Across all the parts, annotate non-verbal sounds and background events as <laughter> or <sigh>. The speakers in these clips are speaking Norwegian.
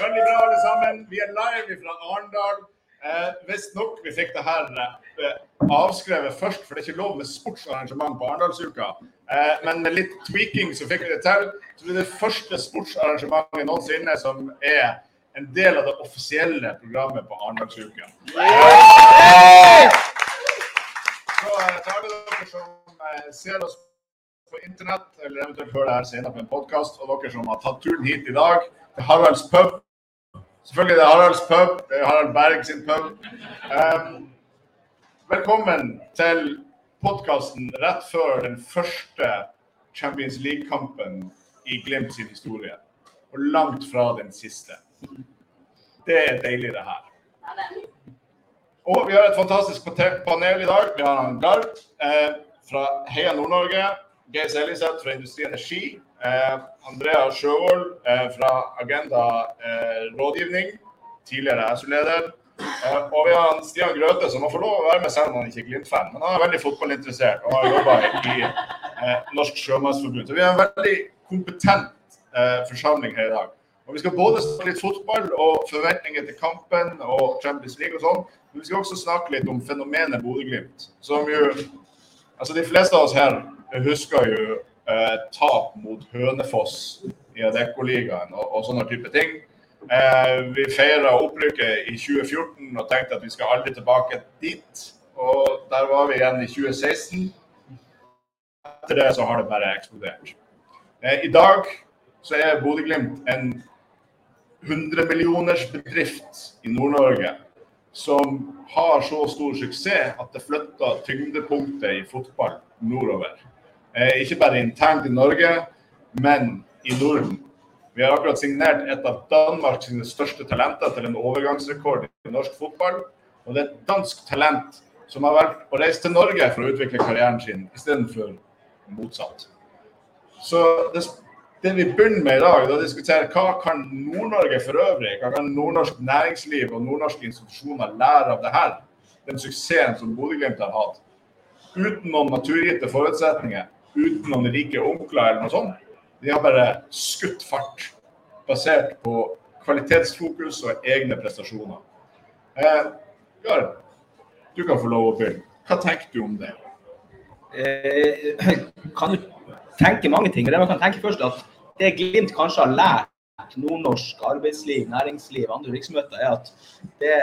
Veldig bra, alle sammen. Vi er live fra Arendal. Eh, Visstnok vi fikk det her eh, avskrevet først, for det er ikke lov med sportsarrangement på Arendalsuka. Eh, men med litt tweaking så fikk vi det til. Så det er det første sportsarrangementet noensinne som er en del av det offisielle programmet på Arendalsuka. Så eh, til alle dere som eh, ser oss på internett, eller eventuelt hører det her senere på en podkast, og dere som har tatt turen hit i dag til Haralds pub. Selvfølgelig det er Haralds pub, det er Harald Berg sin pub. Um, velkommen til podkasten rett før den første Champions League-kampen i Glimt sin historie. Og langt fra den siste. Det er deilig, det her. Og vi har et fantastisk panel i dag. Vi har Gard eh, fra Heia Nord-Norge. Geir Eliseth fra Industri Energi. Eh, Andrea Sjøvold eh, fra Agenda eh, rådgivning. Tidligere SU-leder. Eh, og vi har Stian Grøthe, som må få lov å være med selv om han ikke er Glimt-fan. Men han er veldig fotballinteressert og har jobba i eh, Norsk Sjømannsforbund. Så vi har en veldig kompetent eh, forsamling her i dag. Og Vi skal både snakke litt fotball og forventninger til kampen og Champions League og sånn. Men vi skal også snakke litt om fenomenet Bodø-Glimt. Som jo Altså, de fleste av oss her husker jo eh, tap mot Hønefoss i Adeccoligaen og, og sånne type ting. Eh, vi feira opprykket i 2014 og tenkte at vi skal aldri tilbake dit. Og der var vi igjen i 2016. Etter det så har det bare eksplodert. Eh, I dag så er Bodø-Glimt en 100-millioners bedrift i Nord-Norge som har så stor suksess at det flytter tyngdepunktet i fotball nordover. Eh, ikke bare internt i Norge, men i Norden. Vi har akkurat signert et av Danmarks største talenter til en overgangsrekord i norsk fotball. Og det er et dansk talent som har valgt å reise til Norge for å utvikle karrieren sin, istedenfor motsatt. Så det, det vi begynner med i dag, er å diskutere hva kan Nord-Norge for øvrig, hva kan nordnorsk næringsliv og nordnorske institusjoner lære av det her, den suksessen som Bodø-Glimt har hatt. Uten noen naturgitte forutsetninger, uten noen rike onkler eller noe sånt. De har bare skutt fart, basert på kvalitetsfokus og egne prestasjoner. Eh, Gard, du kan få lov å begynne. Hva tenker du om det? eh, <clears throat> kan du tenke mange ting. Det man kan tenke først at det Glimt kanskje har lært nordnorsk arbeidsliv, næringsliv, andre virksomheter, er at det,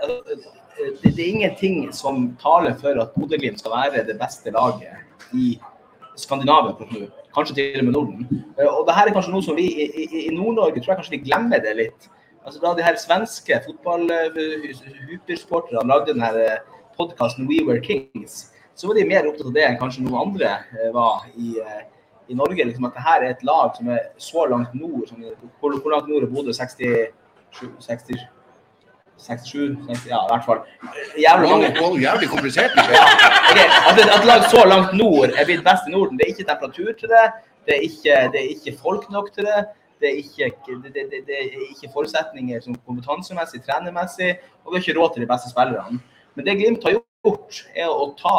det, det er ingenting som taler for at Bodø-Glimt skal være det beste laget i Skandinavia. Kanskje til og med Norden. Eh, Og det her er kanskje noe som vi i, i, i Nord-Norge tror jeg kanskje vi glemmer det litt. Altså Da de her svenske fotball-hypersporterne lagde den her podkasten We Were Kings, så var de mer opptatt av det enn kanskje noen andre eh, var i, eh, i Norge. liksom At det her er et lag som er så langt nord. Som, hvor, hvor langt nord er Bodø? 67? 60, 67? 60, ja, i hvert fall. Jævlig mange. Wow, wow, jævlig komplisert. <laughs> okay, At at lag så langt nord er blitt best i Norden, det er ikke temperatur til det. Det er ikke, det er ikke folk nok til det. Det er ikke, det, det, det, det er ikke forutsetninger som kompetansemessig, trenermessig, og vi har ikke råd til de beste spillerne. Men det Glimt har gjort, er å ta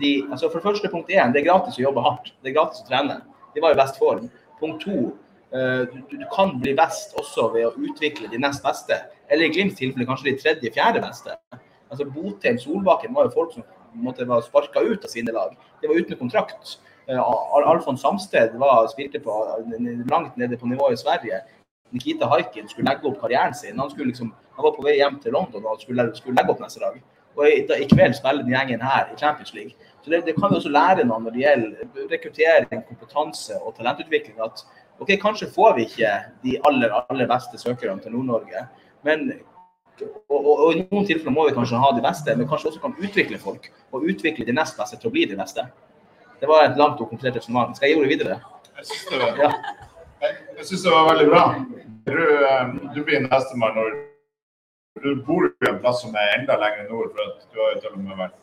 de altså For det første, punkt én, det er gratis å jobbe hardt. Det er gratis å trene. De var i best form. Punkt to, du, du kan bli best også ved å utvikle de nest beste. Eller i Glimts tilfelle kanskje de tredje-fjerde beste. Altså Botheim, Solbakken var jo folk som måtte være sparka ut av sine lag. De var uten kontrakt. Eh, Al Alfons Samsted var, spilte på, langt nede på nivå i Sverige. Nikita Haikin skulle legge opp karrieren sin. Han, liksom, han var på vei hjem til London og skulle, skulle legge opp neste dag. Og i, da, i kveld spiller den gjengen her i Champions League. Så det, det kan vi også lære noe når det gjelder rekruttering, kompetanse og talentutvikling. At ok, kanskje får vi ikke de aller, aller beste søkerne til Nord-Norge, men og, og, og i noen tilfeller må vi kanskje ha de beste, men kanskje også kan utvikle folk. Og utvikle de nest beste til å bli de beste. Det var et langt og konkret resonnement. Skal jeg gjøre det videre? Jeg syns det, var- Ja. jeg, jeg synes det var veldig bra. Du, eh, du blir nestemann når du bor i en plass som er enda lenger nord, for at du har jo til og med vært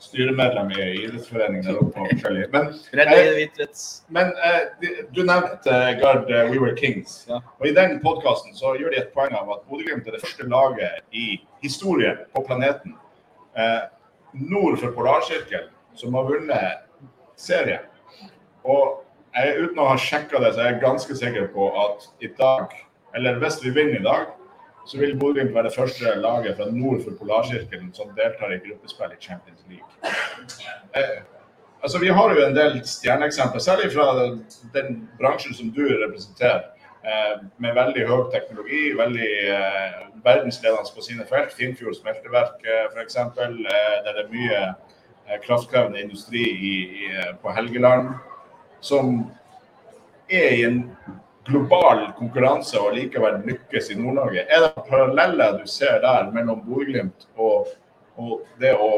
styremedlem i idrettsforeningen der oppe. og forskjellig. Men, eh, men eh, du nevnte eh, Gard We Were Kings. Ja. Og I den podkasten gjør de et poeng av at Bodø-Glimt er det første laget i historien på planeten eh, nord for Polarsirkelen som har vunnet serien. Og jeg, uten å ha sjekka det, så er jeg ganske sikker på at i dag, eller hvis vi vinner i dag, så vil Bodø-Glimt være det første laget fra nord for Polarsirkelen som deltar i gruppespill i Champions League. Eh, altså, vi har jo en del stjerneeksempler, særlig fra den, den bransjen som du representerer. Eh, med veldig høy teknologi, veldig eh, verdensledende på sine felt. Finnfjord smelteverk eh, f.eks., eh, der det er mye eh, kraftkrevende industri i, i, eh, på Helgeland. Som er i en global konkurranse og likevel lykkes i Nord-Norge. Er det paralleller du ser der mellom Bodø-Glimt og, og det å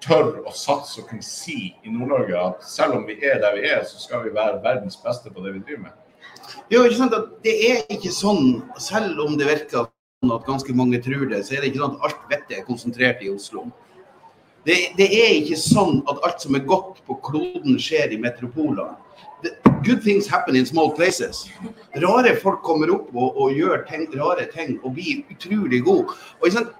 tørre å satse og kunne si i Nord-Norge at selv om vi er der vi er, så skal vi være verdens beste på det vi driver med? Jo, ikke sant at Det er ikke sånn, selv om det virker sånn at ganske mange tror det, så er det ikke sånn at alt vettet er konsentrert i Oslo. Det, det er ikke sånn at alt som er godt på kloden, skjer i metropolene. Good things happen in small places. Rare folk kommer opp og, og gjør ting, rare ting og blir utrolig gode. Og sant,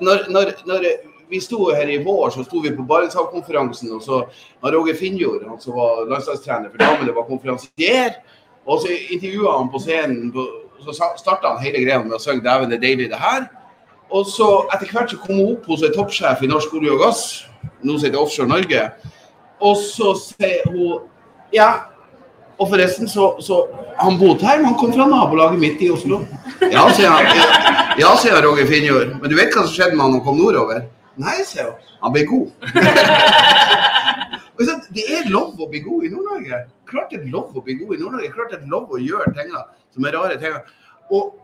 når, når, når vi sto her i vår, så sto vi på Barentshavkonferansen, og så har Roger Finnjord, han som var landslagstrener for damene, var konferansier. Og så intervjua han på scenen, så starta han hele greia med å synge 'Dæven, det er deilig, det her'. Og så etter hvert så kom hun opp hos en toppsjef i Norsk olje og gass, nå sitter Offshore Norge. Og så sier hun ja. Og forresten så, så Han men han kom fra nabolaget mitt i Oslo. Ja, sier han. Ja, ja, sier Roger Finjord. Men du vet hva som skjedde med han han kom nordover? Nei, sier hun. Han ble god. Det er lov å bli god i Nord-Norge. Klart det er lov å bli god i Nord-Norge. Klart det er lov å gjøre ting som er rare ting. Og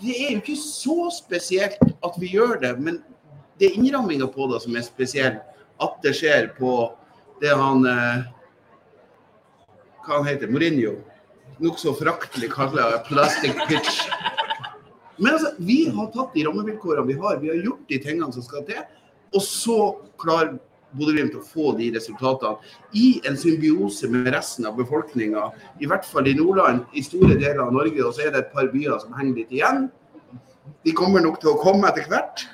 det er jo ikke så spesielt at vi gjør det, men det er innramminga på det som er spesiell. At det skjer på det han eh, Hva han heter Mourinho. Nokså foraktelig kaller plastic pitch. Men altså, vi har tatt de rammevilkårene vi har. Vi har gjort de tingene som skal til. Og så klarer Bodø-Glimt å få de resultatene i en symbiose med resten av befolkninga. I hvert fall i Nordland, i store deler av Norge. Og så er det et par byer som henger litt igjen. De kommer nok til å komme etter hvert.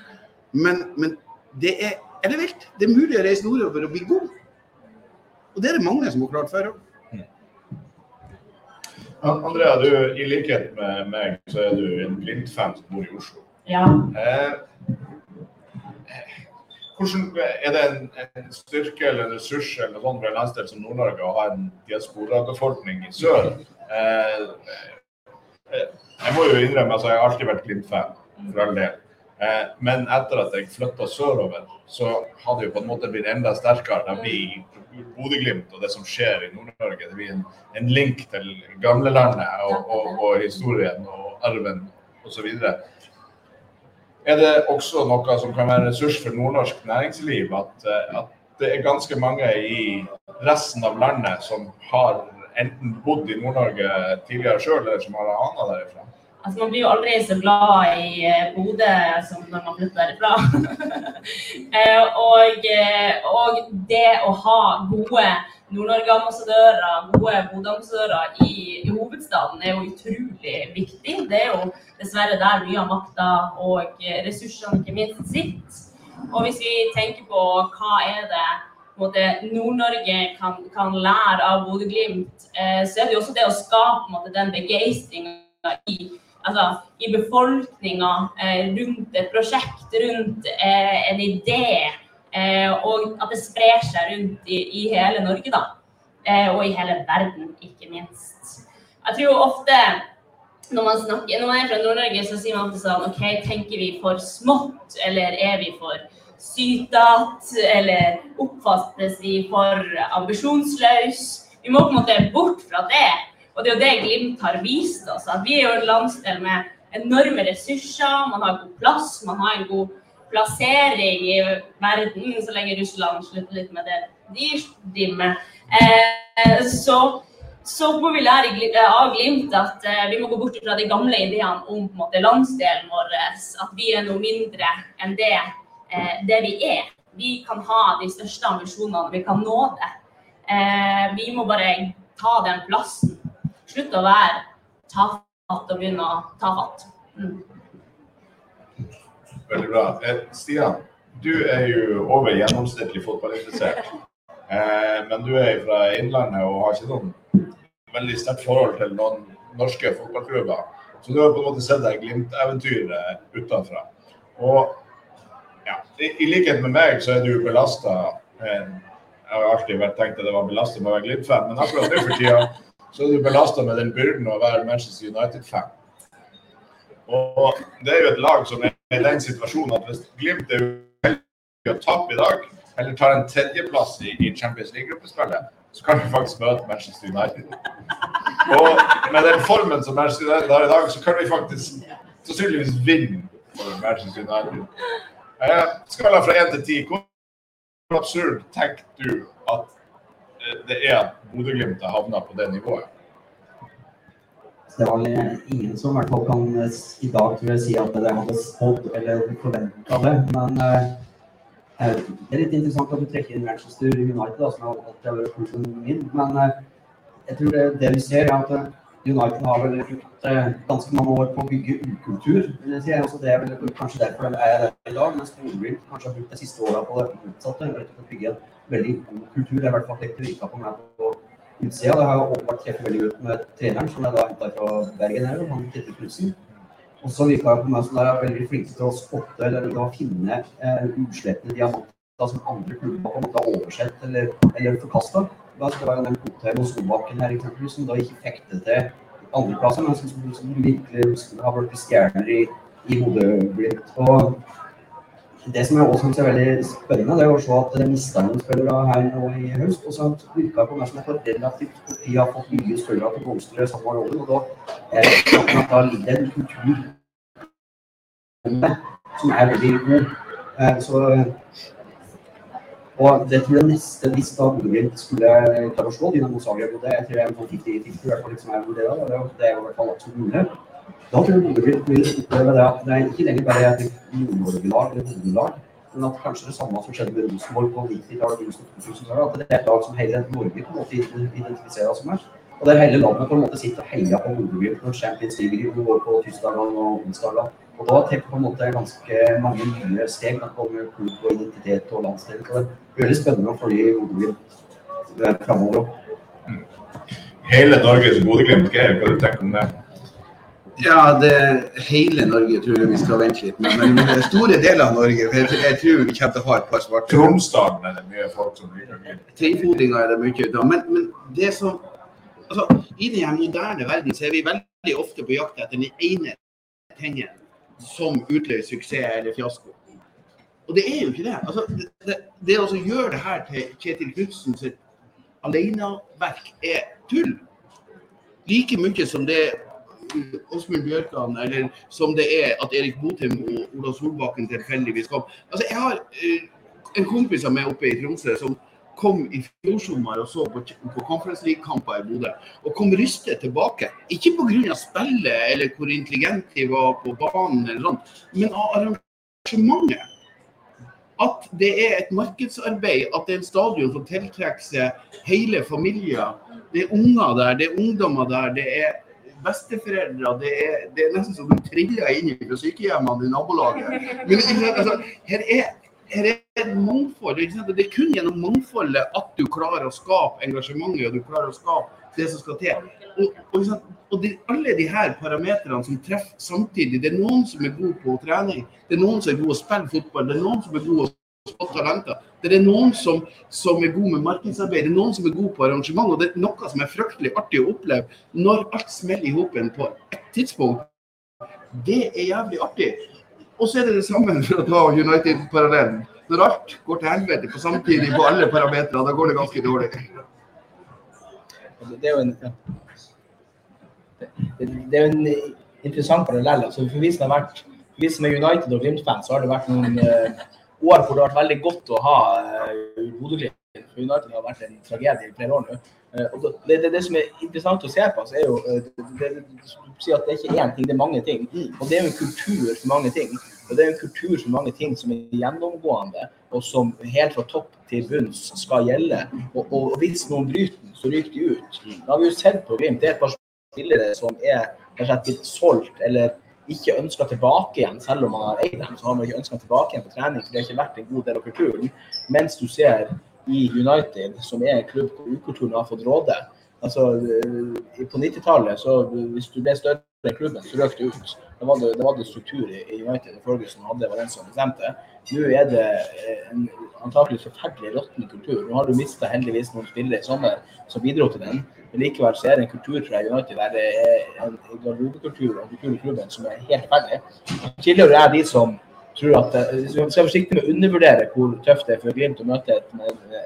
Men, men det er, er det vilt. Det er mulig å reise nordover og bli god. Og det er det mange som har klart før òg. An- Andrea, du, i likhet med meg, så er du en Glimt-fan som bor i Oslo. Ja. Eh, hvordan, er det en, en styrke eller en ressurs eller noe sånt for en landsdel som Nord-Norge å ha en diasporabefolkning i sør? Eh, eh, jeg må jo innrømme at jeg har alltid vært Glimt-fan, for all del. Eh, men etter at jeg flytta sørover, så har det jo på en måte blitt enda sterkere. Da blir Bodø-Glimt og det som skjer i Nord-Norge, det blir en, en link til gamlelandet og, og, og historien og arven osv. Er det også noe som kan være ressurs for nordnorsk næringsliv, at, eh, at det er ganske mange i resten av landet som har enten bodd i Nord-Norge tidligere sjøl, eller som har ana derifra? Altså, man blir jo aldri så glad i eh, Bodø som når man flytter derfra. <laughs> Eh, og, eh, og det å ha gode Nord-Norge-ambassadører, gode Bodø-ambassadører i, i hovedstaden er jo utrolig viktig. Det er jo dessverre der mye av makta og ressursene ikke minst sitter. Og hvis vi tenker på hva er det Nord-Norge kan, kan lære av Bodø-Glimt, så er det jo også det å skape måte, den begeistringa i altså, i befolkninga eh, rundt et prosjekt, rundt eh, en idé. Eh, og at det sprer seg rundt i, i hele Norge, da. Og i hele verden, ikke minst. Jeg tror ofte når man, snakker, når man er fra Nord-Norge, så sier man alltid sånn OK, tenker vi for smått, eller er vi for sytete, eller oppfattes vi for ambisjonsløse? Vi må på en måte bort fra det. Og det er jo det Glimt har vist oss. At vi er jo en landsdel med enorme ressurser. Man har god plass, man har en god plassering i verden, så lenge Russland slutter litt med det de driver med. Eh, så, så må vi lære eh, av Glimt at eh, vi må gå bort fra de gamle ideene om måte, landsdelen vår. At vi er noe mindre enn det, det vi er. vi kan ha de største ambisjonene, vi kan nå det. Vi må bare ta den plassen. Slutte å være tafatt og begynne å ta fatt. Mm. Veldig bra. Eh, Stian, du er jo over gjennomsnittlig fotballinteressert. Eh, men du er fra Innlandet og har ikke noen veldig sterkt forhold til noen norske fotballklubber. Så du har på en måte sett deg Glimt-eventyret utenfra. Og ja, i, likhet med meg så er du belasta. Jeg har alltid vært tenkt at det var belasta med å være Glimt-fan, men akkurat nå for tida så er du belasta med den byrden å være Manchester United-fan. Og det er jo et lag som er i den situasjonen at hvis Glimt er uheldig å tape i dag, eller tar en tredjeplass i, i Champions League-gruppespillet, så kan vi faktisk møte Manchester United. <laughs> Og med den formen som Manchester United har i dag, så kan vi faktisk sannsynligvis vinne for Manchester United. Eh, skala fra 1 til 10, hvor absurd tenker du at det er at Bodø-Glimt har havna på det nivået? Det var ingen som i hvert fall kan eh, i dag tror jeg, si at det hadde spådd eller forventa det. Men eh, eh, det er litt interessant at du trekker inn Manchester United, da, som alltid har vært klubben min. Men eh, jeg tror det, det vi ser, er at eh, United har vel brukt eh, ganske mange år på å bygge ukultur. vil jeg. Altså, det er vel kanskje derfor de er der i dag, mens Bodø-Glimt kanskje har brukt de siste åra på det motsatte. Bygge en veldig god kultur. Det er i hvert fall det virka på meg på utsida. Det har jo åpenbart truffet veldig ut med treneren, som jeg da henta fra Bergen her, han Ketil Knutsen. Og så virka det på meg som de er veldig flinke til å spotte eller å finne eh, utslettede diamanter som andre klubber på en måte har oversett eller, eller forkasta. Det var jo den Kotheim og Solbakken her eksempelvis, som da ikke fikk det til andreplasser, men som, som, som virkelig har blitt stjerner i, i Bodø-Glimt. Det som jeg også syns er veldig spennende, det er å se at det mista noen spillere her nå i høst. Og så virka det på meg som at relativt kort har fått nye spillere til å blomstre samme rollen. Og da er det sånn da ligger en kultur som er veldig god. Eh, Så og det tror jeg neste, hvis da Bodø-Glimt skulle klare å slå Dynamo Zagreb, og det tror jeg er en sånn 50-50 i fall liksom jeg vurderer, det, er- er i hvert fall absolutt mulig. Da tror jeg Bodø-Glimt vil oppleve det at det er ikke lenger bare et Nord-Norge-lag eller Bodø-lag, men at kanskje det samme som skjedde med Rosenborg på 90-tallet, og 2000-tallet, at det er et lag som hele Norge på en måte identifiserer seg med. Og der hele landet på en måte sitter og heier på Bodø-Glimt når Champions League går på tirsdager og onsdager. Og da tenker på en måte ganske mange nye steg når det kommer klubb og identitet og landsdel. Så det blir veldig spennende å følge Bodø-Glimt framover. Hele Norges Bodø-Glimt, hva tenker du om det? Ja, det hele Norge tror jeg vi skal vente litt med. Men men store deler av Norge jeg, jeg tror vi kommer til å ha et par svarte. Tromsdalen er det mye folk som liker Glimt. Er det mye ut av. Men, men det som altså, I den moderne verden så er vi veldig ofte på jakt etter den ene tingen som utløser suksess eller fiasko. Og det er jo ikke det. Altså, det, det, det å gjøre det her til Kjetil Knutsen sitt aleneverk er tull. Like mye som det Åsmund Bjørkan, eller som det er at Erik Botheim og Ola Solbakken tilfeldigvis kom. Altså, jeg har eh, en kompis av meg oppe i Tromsø som kom i fjor sommer og så på, på Conference League-kamper i Bodø, og kom rystet tilbake. Ikke pga. spillet eller hvor intelligent de var på banen, eller sånt, men av arrangementet. At det er et markedsarbeid, at det er en stadion som tiltrekker seg hele familier. Det er unger der, det er ungdommer der, det er besteforeldre. Det er, det er nesten som du triller inn fra sykehjemmene i nabolaget. Men altså, her er her er et mangfold. Det er kun gjennom mangfoldet at du klarer å skape engasjementet og du klarer å skape det som skal til. Og, og, og det, alle de her parametrene som treffer samtidig. Det er noen som er gode på trening, det er noen som er gode å spille fotball, det er noen som er gode å spotte talenter. Det er noen som, som er gode med markedsarbeid, det er noen som er gode på arrangement. Og det er noe som er fryktelig artig å oppleve når alt smeller i hopen på et tidspunkt. Det er jævlig artig. Og så er det det samme for å ta United-parallellen. Når alt går til helvete på samtidig på alle parametere, da går det ganske dårlig. Altså, Det er jo en, det, er en interessant parallell. Altså, for vi som er United- og Glimt-fans, så har det vært noen eh, år hvor det har vært veldig godt å ha uh, Bodø-Glimt. United har vært en tragedie i flere år nå. Eh, og det, det, det som er interessant å se på, er jo eh, det, sier at det er ikke én ting, det er mange ting. Og det er jo en kultur for mange ting. Og det er en kultur for mange ting som er gjennomgående. og som helt fra topp til bunns skal gjelde. Og, og hvis noen bryter den, så ryker de ut. Da har vi jo sett på Glimt. Det er et par spillere som er kanskje solgt eller ikke ønska tilbake igjen, selv om man har eid dem. Så har man ikke ønska tilbake igjen på trening, for det har ikke vært en god del av kulturen. Mens du ser i United, som er en klubb hvor ukulturen har fått råde. Altså, eh, På 90-tallet, hvis du ble større i klubben, så røk du ut. Da var det, da var det struktur i United, Ferguson hadde var den som bestemte. Nå er det eh, en antakelig forferdelig råtten kultur. Nå har du mista heldigvis noen spillere i sommer som bidro til den. Men likevel så er det en kultur fra United der er en garderobekultur og kultur i klubben som er helt ferdig. Tilhører er de som tror at eh, Vi skal forsiktig med å undervurdere hvor tøft det er for Glimt å møte et,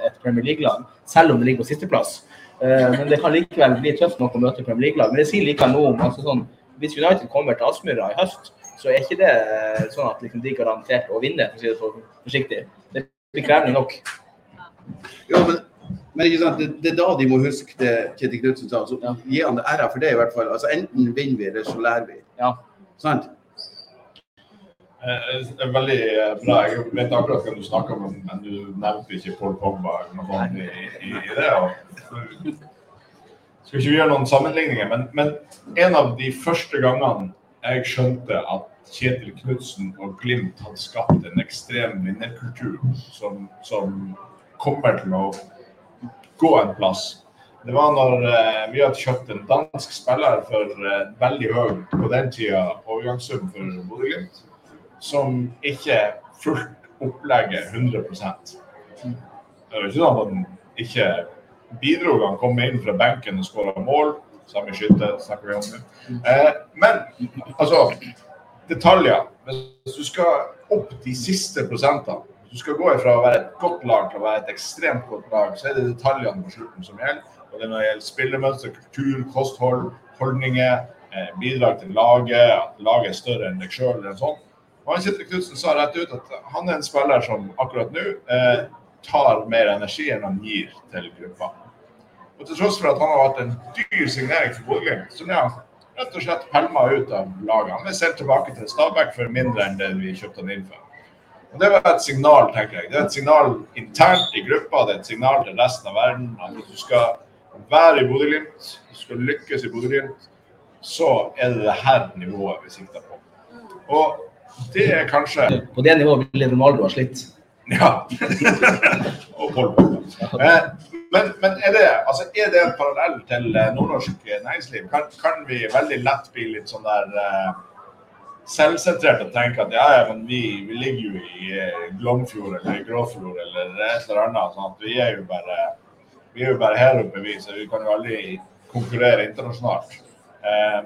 et Premier League-lag, selv om det ligger på sisteplass. Eh, Men det kan likevel bli tøft nok å møte Premier League-lag. Men det sier likevel noe om altså sånn, Hvis United kommer til Aspmyra i høst, så er ikke det eh, sånn at liksom, de er garantert å vinne, for å si det for forsiktig. Det blir krevende nok. Ja, men, men ikke sant? Det, det er da de må huske det Kjetil Knutsen sa. Så Ja. gi han det æra for det, i hvert fall. Altså, enten vinner vi, eller så lærer vi. Ja. Sant? Eh, er Veldig eh, bra. Jeg vet akkurat hva du snakker om, men du nevnte ikke Paul Pogba noe i, i, i det. Og, skal ikke vi gjøre noen sammenligninger, men, men en av de første gangene jeg skjønte at Kjetil Knutsen og Glimt hadde skapt en ekstrem vinnerkultur som, som kommer til å gå en plass. Det var når eh, vi hadde kjøpt en dansk spiller for eh, veldig høy på den tida overgangssum for Bodø-Glimt som ikke fulgte opplegget 100 Det var ikke sånn at han ikke bidro. Han kom inn fra benken og skåra mål. Samme skytte snakker vi om. Eh, men altså Detaljer. Hvis du skal opp de siste prosentene, hvis du skal gå fra å være et godt lag til å være et ekstremt godt lag, så er det detaljene på slutten som gjelder. Og det når det gjelder spillemønster, kultur, kosthold, holdninger, eh, bidrag til laget, at laget er større enn deg sjøl eller noe sånt. Og han Kjetil Knutsen sa rett ut at han er en spiller som akkurat nå eh, tar mer energi enn han gir til gruppa. Og til tross for at han har vært en dyr signering for Bodø-Glimt, ble han rett og slett pælma ut av laget. Han ble sendt tilbake til Stabæk for mindre enn det vi kjøpte han inn for. Og Det var et signal, tenker jeg. Det er et signal internt i gruppa, det er et signal til resten av verden. At du skal være i Bodø-Glimt, du skal lykkes i Bodø-Glimt, så er det det her nivået vi sikter på. Og det er kanskje På det nivået ville Ronaldo ha slitt. Ja. <laughs> Eh, men, men er, det, altså, er det en parallell til eh, nordnorsk næringsliv? Kan, kan vi veldig lett bli litt sånn der eh, selvsentrert og tenke at ja, ja, men vi, vi ligger jo i Glomfjord eller Gråfjord eller et eller annet. sånn at vi er jo bare vi er jo bare her oppe, vi, så vi kan jo aldri konkurrere internasjonalt. Eh,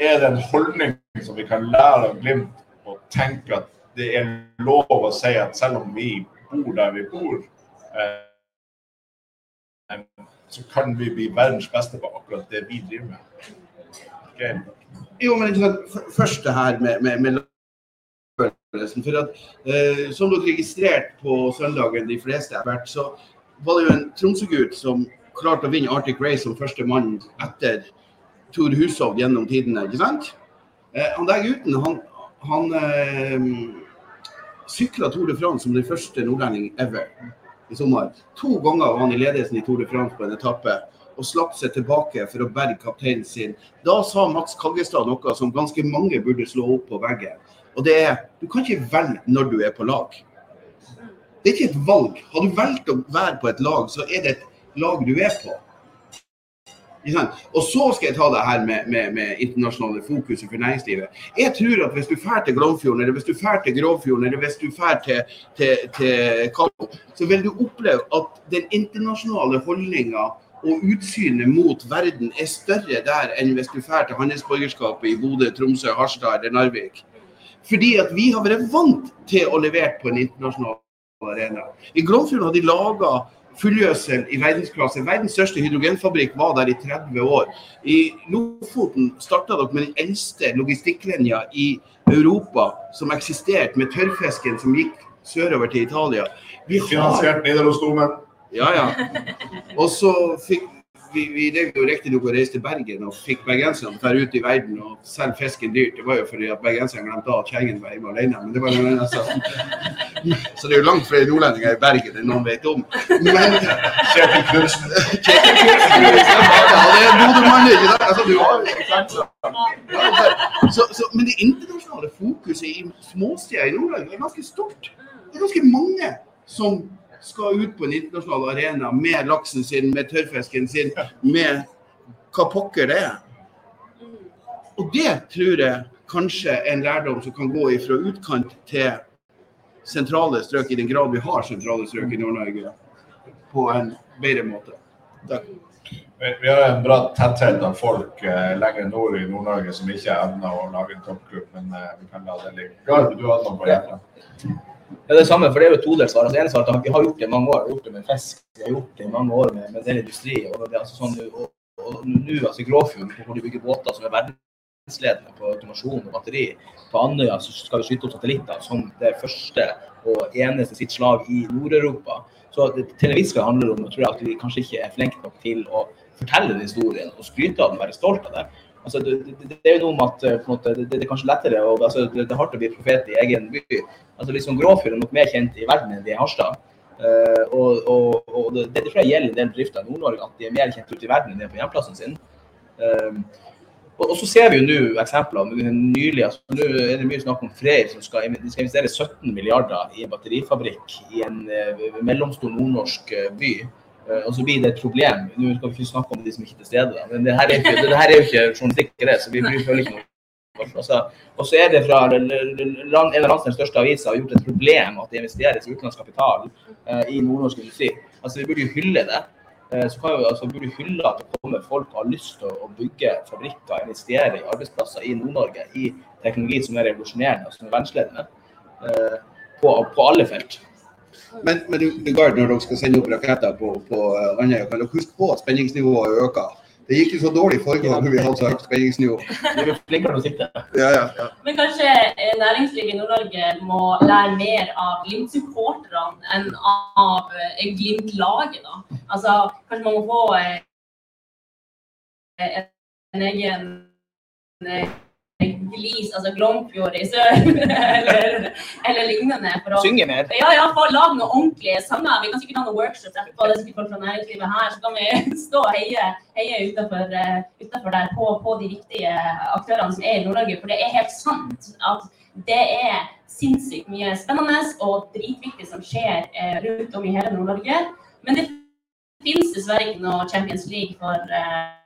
er det en holdning som vi kan lære av Glimt og tenke at det er lov å si at selv om vi bor der vi bor, eh, så kan vi bli verdens beste på akkurat det vi driver med. Okay. Jo, men først det her med, med, med følelsen. For at, eh, som dere registrerte på søndagen, de fleste har vært, så var det jo en Tromsø-gutt som klarte å vinne Arctic Race som første mann etter Tor Hushovd gjennom tidene, ikke sant? Eh, han der gutten, han, han eh, sykla Tour de France som den første nordlending ever i sommer. To ganger var han i ledelsen i Tour de France på en etappe og slapp seg tilbake for å berge kapteinen sin. Da sa Mats Kaggestad noe som ganske mange burde slå opp på veggen. Og det er du kan ikke velge når du er på lag. Det er ikke et valg. Har du valgt å være på et lag, så er det et lag du er på. Og så skal jeg ta det her med, med, med internasjonale fokuset for næringslivet. Jeg tror at hvis du drar til Glomfjorden, eller hvis du drar til Grovfjorden, eller hvis du drar til, til, til Kallo, så vil du oppleve at den internasjonale holdninga og utsynet mot verden er større der enn hvis du drar til handelsborgerskapet i Bodø, Tromsø, Harstad eller Narvik. Fordi at vi har vært vant til å levere på en internasjonal arena. I Glomfjorden har de laga fullgjødsel i verdensklasse. Verdens største hydrogenfabrikk var der i 30 år. I Lofoten starta dere med den eldste logistikklinja i Europa som eksisterte, med tørrfisken som gikk sørover til Italia. Vi har Finansiert Nidarosdomen. ja, ja. Og så fikk vi, vi drev jo riktignok og reiste til Bergen og fikk bergenserne til å dra ut i verden og selge fisken dyrt. Det var jo fordi at bergenserne glemte at kjerringen var hjemme alene, men det var en annen sak. Så det er jo langt flere nordlendinger i Bergen enn noen vet om. Men Kjetil Knutsen. Ja, det er Bodø-mann, ikke sant? Altså, du har ikke sant? Så, så, så, men det internasjonale fokuset i småsteder i Nord-Norge er ganske stort. Det er ganske mange som skal ut på en internasjonal arena med laksen sin, med tørrfisken sin, med hva pokker det er. Og det tror jeg kanskje er en lærdom som kan gå fra utkant til sentrale strøk, i den grad vi har sentrale strøk i Nord-Norge, på en bedre måte. Takk. Vi har en bra tetthet av folk eh, lenger nord i Nord-Norge som ikke evner å lage en toppklubb, men eh, vi kan la det ligge. Gard, du hadde noe på hjertet? Ja, det er samme, for det er jo et todelt svar. Altså, at vi har gjort det i mange år. Vi har gjort det med fisk, vi har gjort det i mange år med, med del industri. og det er altså sånn, og, og nå, altså Gråfjord, hvor de bygger båter som er verdensledende på automasjon og batteri, på Andøya så skal vi skyte opp satellitter som det første og eneste sitt slag i Nord-Europa. Så til en viss grad handler det om tror jeg, at vi kanskje ikke er flinke nok til å fortelle den historien og skryte av den, være stolt av det. Altså, det, det, det er jo noe med at eh, måte, det, det er kanskje lettere og, altså, det, er hardt å bli profet i egen by. Altså, liksom Gråfjord er nok mer kjent i verden enn de i Harstad. Uh, og, og, og det, tror jeg gjelder en del bedrifter i Nord-Norge, at de er mer kjent ute i verden enn de er på hjemplassen sin. Eh, og, så ser vi jo nå eksempler. Nylig altså, nå er det mye snakk om Freyr som skal, skal investere 17 milliarder i en batterifabrikk i en uh, mellomstor nordnorsk eh, by. Uh, og så blir det et problem. Nå skal vi ikke snakke om de som ikke er til stede, men det her er jo ikke, er jo ikke journalistikk, så vi føler ikke noe. Altså, og så er det fra land- en av landsdelens største aviser har gjort et problem at det investeres utenlandsk kapital uh, i nordnorsk industri. Altså, Vi burde jo hylle det. Eh, så kan jo, altså, burde hylle at det kommer folk og har lyst til å, bygge fabrikker, investere i arbeidsplasser i Nord-Norge i teknologi som er revolusjonerende og som er verdensledende eh, på, på alle felt. Men, men du, du når dere skal sende opp raketter på, på Andøya, kan dere huske på at spenningsnivået øker? Det gikk jo så dårlig forrige gang vi hadde så høyt spenningsnivå. Vi flinkere å sitte. Ja, ja, ja. Men kanskje eh, næringslivet i Nord-Norge må lære mer av Glimt-supporterne enn av eh, Glimt-laget, da. Altså, kanskje man må få eh, en egen glis, altså Glomfjord i sør, <laughs> eller, eller lignende. For å, Synge mer. ja, ja, få lage noen ordentlige sanger. Vi kan sikkert ha noen workshops etterpå. Det er sikkert folk fra næringslivet her. Så kan vi <laughs> stå og heie, heie utenfor, eh, utenfor der på, på de viktige aktørene som er i Nord-Norge. For det er helt sant at det er sinnssykt mye spennende og dritviktig som skjer eh, rundt om i hele Nord-Norge. Men det finnes dessverre ikke noe Champions League for eh,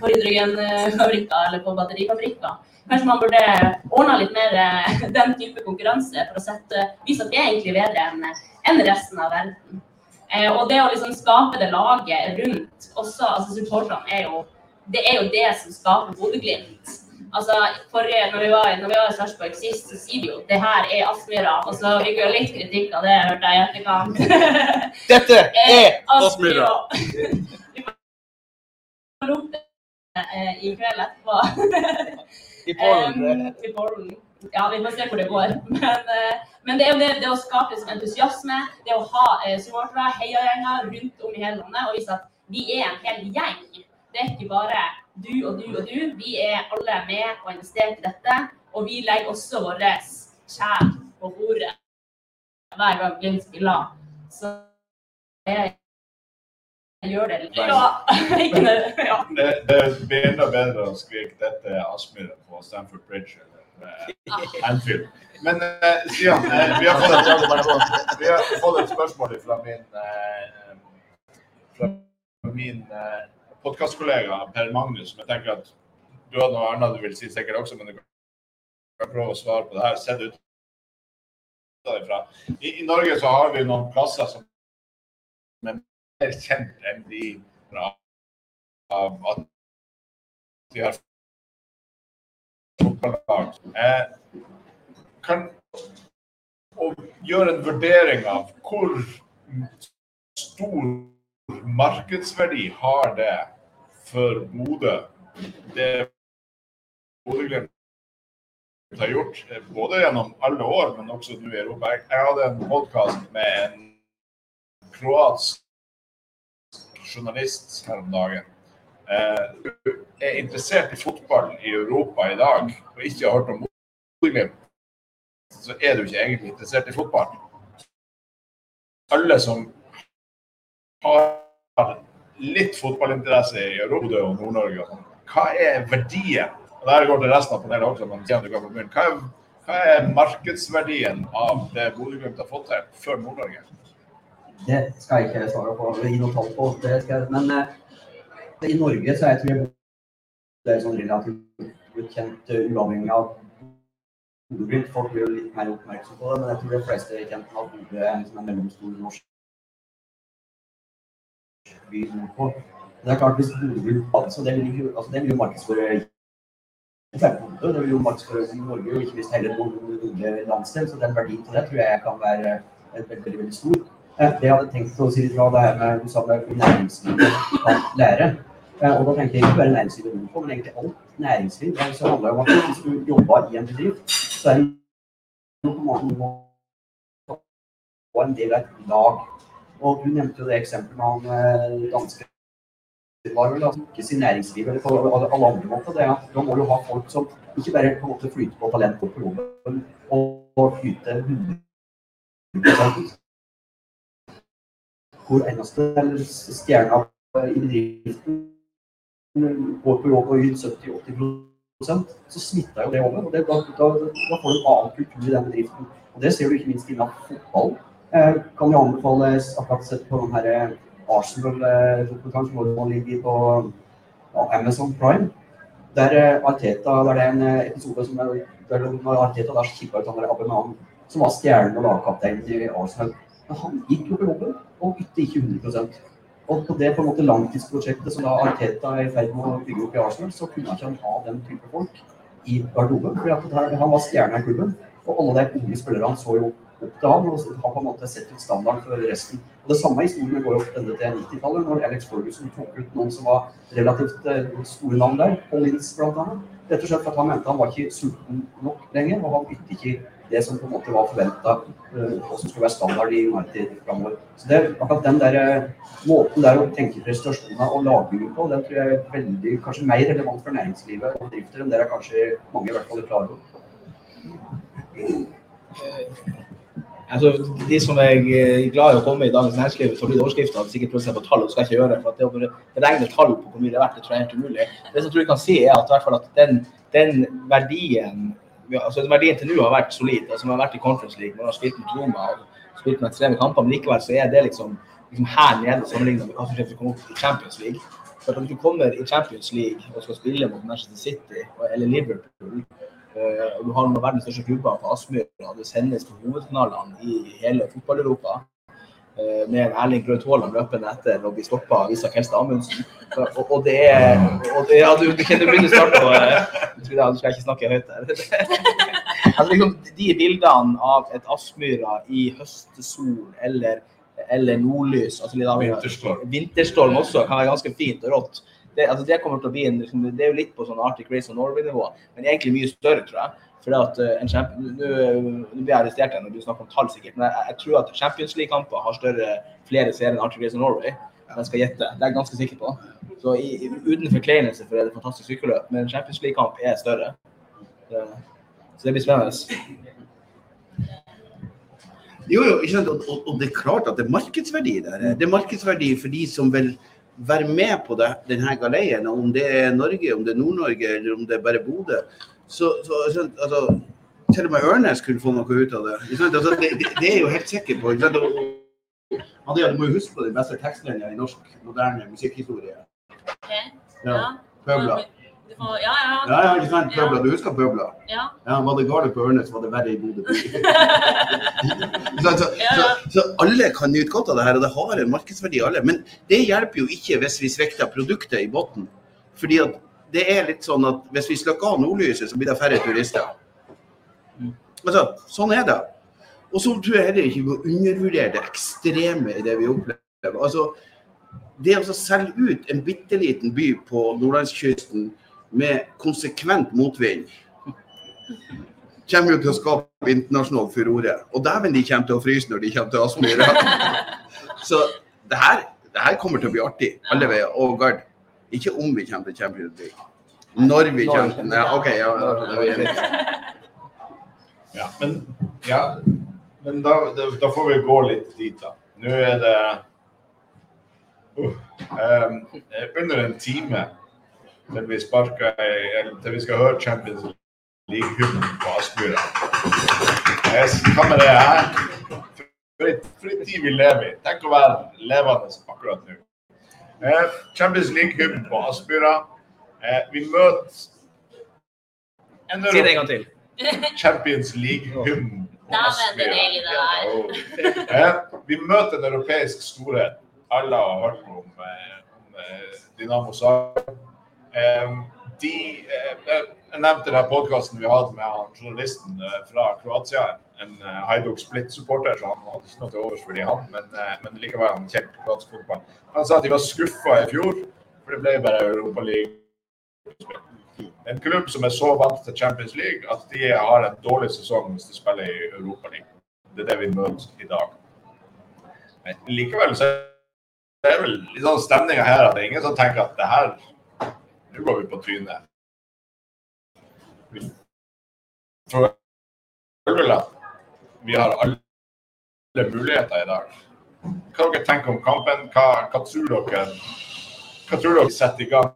på hydrogenfabrikker eller på batterifabrikker. Kanskje man burde ordna litt mer eh, <laughs> den type konkurranse for å sette, vise at vi er egentlig bedre enn resten av verden. Eh, og det å liksom skape det laget rundt også, altså supporterne er jo det er jo det som skaper Bodø-Glimt. Altså, forrige, når vi var, når vi var i Sarpsborg sist, så sier vi jo det her er Aspmyra. Og så fikk vi jo litt kritikk av det, hørte jeg i etterkant. Dette <laughs> er Eh, Aspmyra. <laughs> Opp eh, i kveld etterpå. <laughs> i Polen. Um, I Polen. Ja, vi får se hvor det går. <laughs> Men, eh, men det er jo det, det å skape entusiasme, det å ha eh, supportere, heiagjenger rundt om i hele landet og vise at vi er en hel gjeng. Det er ikke bare du og du og du. Vi er alle med og investerer i dette. Og vi legger også vår kjær på bordet hver gang Glimt spiller. Så jeg gjør det litt. Ja, <laughs> ikke det. ja. Det, det blir enda bedre å skrike 'dette er Aspmyra' på Stamford Bridge eller eh, Anfield. Men eh, Stian, eh, vi, har fått et, vi har fått et spørsmål fra min, eh, fra min podkastkollega Per Magnus, som jeg tenker at du har noe annet du vil si sikkert også, men du kan prøve å svare på det her. Sett ut. I, I Norge så har vi noen plasser som er mer kjent enn de av at de har fotballag. Eh, kan gjøre en vurdering av hvor stor markedsverdi har det for Bodø, det Bodø-Glimt har gjort, eh, både gjennom alle år, men også nå i Europa. Jeg hadde en podkast med en kroatsk journalist her om dagen. Eh, er interessert i fotball i Europa i dag og ikke har hørt om Bodø-Glimt, så er du ikke egentlig interessert i fotball. Alle som har litt fotballinteresse i Europa og Nord-Norge, sånn, hva er verdien? Og der går det resten av panelet også, men du hva. Hva er, hva er markedsverdien av det Bodø-Glimt har fått til for Nord-Norge? Det skal jeg ikke svare på, gi noe tall på. Jeg- men eh, i Norge så er jeg tror det er sånn relativt kjent eh, uavhengig av Bodø-Glimt. Folk blir jo litt mer oppmerksom på det, men jeg tror de fleste er kjent med at Bodø er en sånn mellomstor norsk by nordpå. Det er klart hvis Bodø-Glimt hadde så det vil jo, altså, det vil jo markedsføre det vil jo markedsføre Norge, og ikke minst hele nordlige landsdel. Så den verdien til det tror jeg kan være eh, veldig, veldig stor. Eh, Det jeg hadde tenkt å si litt fra det her med du sa det er næringslivet kan lære. Eh, Og da tenkte jeg ikke bare næringslivet nordpå, men egentlig alt næringsliv. Det så handler jo om at hvis du jobber i en bedrift, så er det på en måte og en del av et lag. Og du nevnte jo det eksempelet med han eh, danske var vel ikke sin næringsliv eller på alle andre måter. Det er at da må du ha folk som ikke bare på en måte flyter på talent på jobben og, flyter yter 100 hvor eneste stjerna i bedriften går på jobb og yter 70-80% så smitter jo det over. og det, da, da, da får du en annen kultur i den bedriften. Og Det ser du ikke minst innen fotball. Eh, kan jo anbefale akkurat sett på den her eh, Arsenal-dokumentaren som nå ligger på ja, Amazon Prime. Der eh, Arteta, der det er en eh, episode som er, der Arteta der kikka ut han der Aubameyang, som var stjernen og lagkaptein i Arsenal. Men han gikk jo på jobben ikke 100 Og på det på en måte langtidsprosjektet som da Arteta er i ferd med å bygge opp i Arsenal, så kunne ikke han ha den type folk i garderoben. fordi det- Han var stjerna i klubben, og alle de unge spillerne så jo opp til han og har på en måte sett ut standard for resten. Og Det samme historien går jo enda til 90-tallet, når Alex Ferguson tok ut noen som var relativt eh, store navn der, Paul Lins annet. Rett og slett for at han mente han var ikke sulten nok lenger, og han ytte ikke det som på en måte var forventa, og som skulle være standard i United framover. Så det akkurat den der eh, måten der å tenke prestasjoner og lagbygging på, den tror jeg er veldig, kanskje mer relevant for næringslivet og bedrifter enn det er kanskje mange i hvert fall er klar over. Altså, de som er eh, glad i å komme i Dagens Næringsliv for å bli overskrifter, hadde sikkert prøvd seg på tall, og skal ikke gjøre. det, for at Det å regne tall på hvor mye det er verdt, det tror jeg er helt umulig. Det som jeg tror jeg kan si, er at, i hvert fall at den, den verdien altså verdien til nå har vært solid. altså Man har vært i Conference League, man har spilt mot Roma og spilt med ekstreme kamper, men likevel så er det liksom, liksom her nede sammenlignet med hva som skjer du kommer opp i Champions League. For Når du kommer i Champions League og skal spille mot Manchester City eller Liverpool, eh, og du har noen av verdens største klubber på Aspmyra, og det sendes på hovedkanalene i hele fotball-Europa, med en Erling Braut Haaland løpende etter og blir stoppa av Isak Helstad Amundsen. Og, og det er og det, ja, du, du kjenner du begynner snart å eh, jeg tror jeg, skal ikke snakke høyt her. <laughs> altså, liksom, de bildene av et Aspmyra i høstesol eller, eller nordlys altså av, Vinterstorm. Vinterstorm også kan være ganske fint og rått. Det, altså, det kommer til å bli en, liksom, det er jo litt på sånn Arctic Race og Norway-nivå, men egentlig mye større, tror jeg. For eh, en Nå blir jeg arrestert når du snakker om tall, sikkert, men jeg, jeg tror at Champions League-kamper har større flere seere enn Arctic Race of Norway. Jeg skal gjette. Det er jeg ganske sikker på. Så i, uten forkleinelse for et fantastisk sykkelløp, men Champions League-kamp er større. Så det blir spennende. Jo, jo, ikke sant? Og, og, og det er klart at det er markedsverdi der. Det er markedsverdi for de som vil være med på det, denne galeien. Om det er Norge, om det er Nord-Norge eller om det er bare Bodø. Så, så altså, til og med Ørnes kunne få noe ut av det. Altså, det, det, det er jo helt sikker på. Ikke? Og, Andrea, du må jo huske på den beste tekstlinja i norsk moderne musikkhistorie. Okay. Ja. Ja. Pøbla. Ja, ja. Ja, ja, ikke sant? Pøbla. Du husker Pøbla? Ja. Ja, Var det galt på Ørnes, var det verre i Bodø. <laughs> by. så, så, så, så alle kan nyte godt av det her, og det har en markedsverdi alle. Men det hjelper jo ikke hvis vi svikter produktet i bunnen. Fordi at det er litt sånn at hvis vi slukker av nordlyset, så blir det færre turister. Altså, sånn er det. Og så tror jeg heller ikke vi må undervurdere det ekstreme i det vi opplever. Altså, det å selge ut en bitte liten by på nordlandskysten med konsekvent motvind kommer jo til å skape internasjonal furore. Og dæven, de kommer til å fryse når de kommer til Aspmyra. <laughs> Så det her, det her kommer til å bli artig alle veier. Og Gard, ikke om vi kommer til Champions League. Når vi kommer. Ja, OK, ja, ja, men Ja, men da, da, får vi gå litt dit, da. Nå er det uh, um, under en time til vi sparker til vi skal høre Champions League-hymnen på Aspmyra. Hva med det her? For en tid vi lever i. Tenk å være levende akkurat nå. Eh, Champions League-hymnen på Aspmyra. Eh, vi møter en Si det en gang til. Champions League-hymnen på Aspmyra. Eh, vi møter en europeisk storhet. Alle har hørt om, om Dinamo Dynamo Zagreb. De, eh, jeg nevnte den podkasten vi hadde med han, journalisten eh, fra Kroatia. En eh, Hajduk Split-supporter, så han hadde ikke noe til overs for de han, men, eh, men likevel han kjent kroatisk fotball. Han sa at de var skuffa i fjor, for det ble bare Europaliga. En klubb som er så vant til Champions League at de har en dårlig sesong hvis de spiller i Europaligaen. Det er det vi møter i dag. Men likevel så er det vel litt sånn stemninga her at det er ingen som tenker at det her Nå går vi på trynet. Vi føler at vi har alle muligheter i dag. Hva dere tenker om kampen? Hva, hva tror dere hva tror dere setter i gang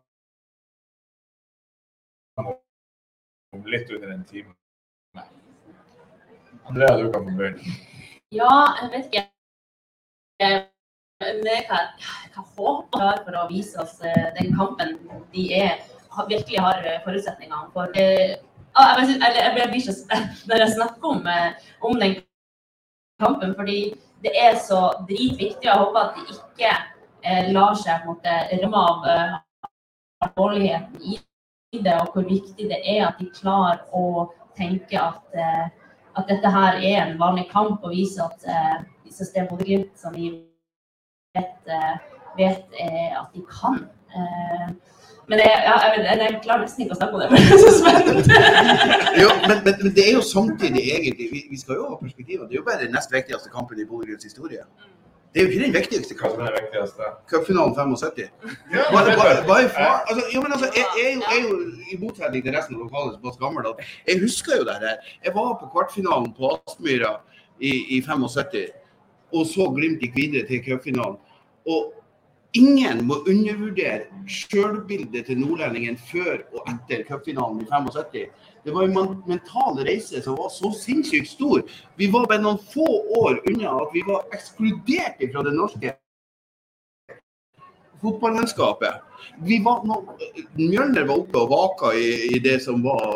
om litt under en time? Andrea, du kan begynne. Ja, jeg vet ikke. Men jeg kan, kan håpe for å vise oss eh, den kampen de er, virkelig har eh, forutsetningene for. det. ah, jeg, blir ikke spent <laughs> når jeg snakker om, eh, om den kampen, fordi det er så dritviktig. Jeg håper at de ikke eh, lar seg måte ramme av eh, alvorligheten i det, og hvor viktig det er at de klarer å tenke at, eh, at dette her er en vanlig kamp, og vise at eh, disse Bodø-Glimt, som vi vet, eh, vet eh, at de kan. Men jeg, ja, jeg, jeg klarer nesten ikke å snakke om det, <laughs> for det er så spennende. Jo, men, men, men det er jo samtidig egentlig Vi, vi skal jo ha perspektiver. Det er jo bare den nest viktigste kampen i Bodø Grunns historie. Det er jo ikke den viktigste kampen. Cupfinalen 75. Ja, Bare, bare, bare faen. Altså, jo, men altså, jeg, jeg, jeg er jo i motsetning til resten av lokalet såpass gammel at jeg husker jo det her. Jeg var på kvartfinalen på Aspmyra i, i 75, og så Glimt gikk videre til cupfinalen. Og ingen må undervurdere sjølbildet til nordlendingen før og etter cupfinalen i 75. Det var en mental reise som var så sinnssykt stor. Vi var bare noen få år unna at vi var ekskludert fra det norske fotballandskapet. Mjølner var oppe og vaka i, i det som var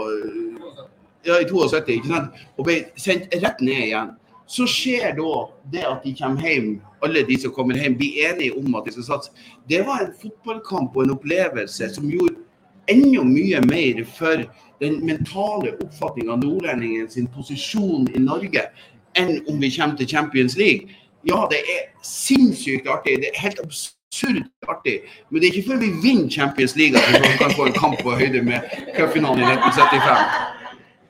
ja, i 72, ikke sant? og ble sendt rett ned igjen. Så skjer da det at de kommer hjem, alle de som kommer hjem, blir enige om at de skal satse. Det var en fotballkamp og en opplevelse som gjorde enda mye mer for den mentale oppfatninga av nordlendingen sin posisjon i Norge, enn om vi kommer til Champions League. Ja, det er sinnssykt artig. Det er helt absurd artig. Men det er ikke før vi vinner Champions League at vi kan få en kamp på høyde med cupfinalen i 1975.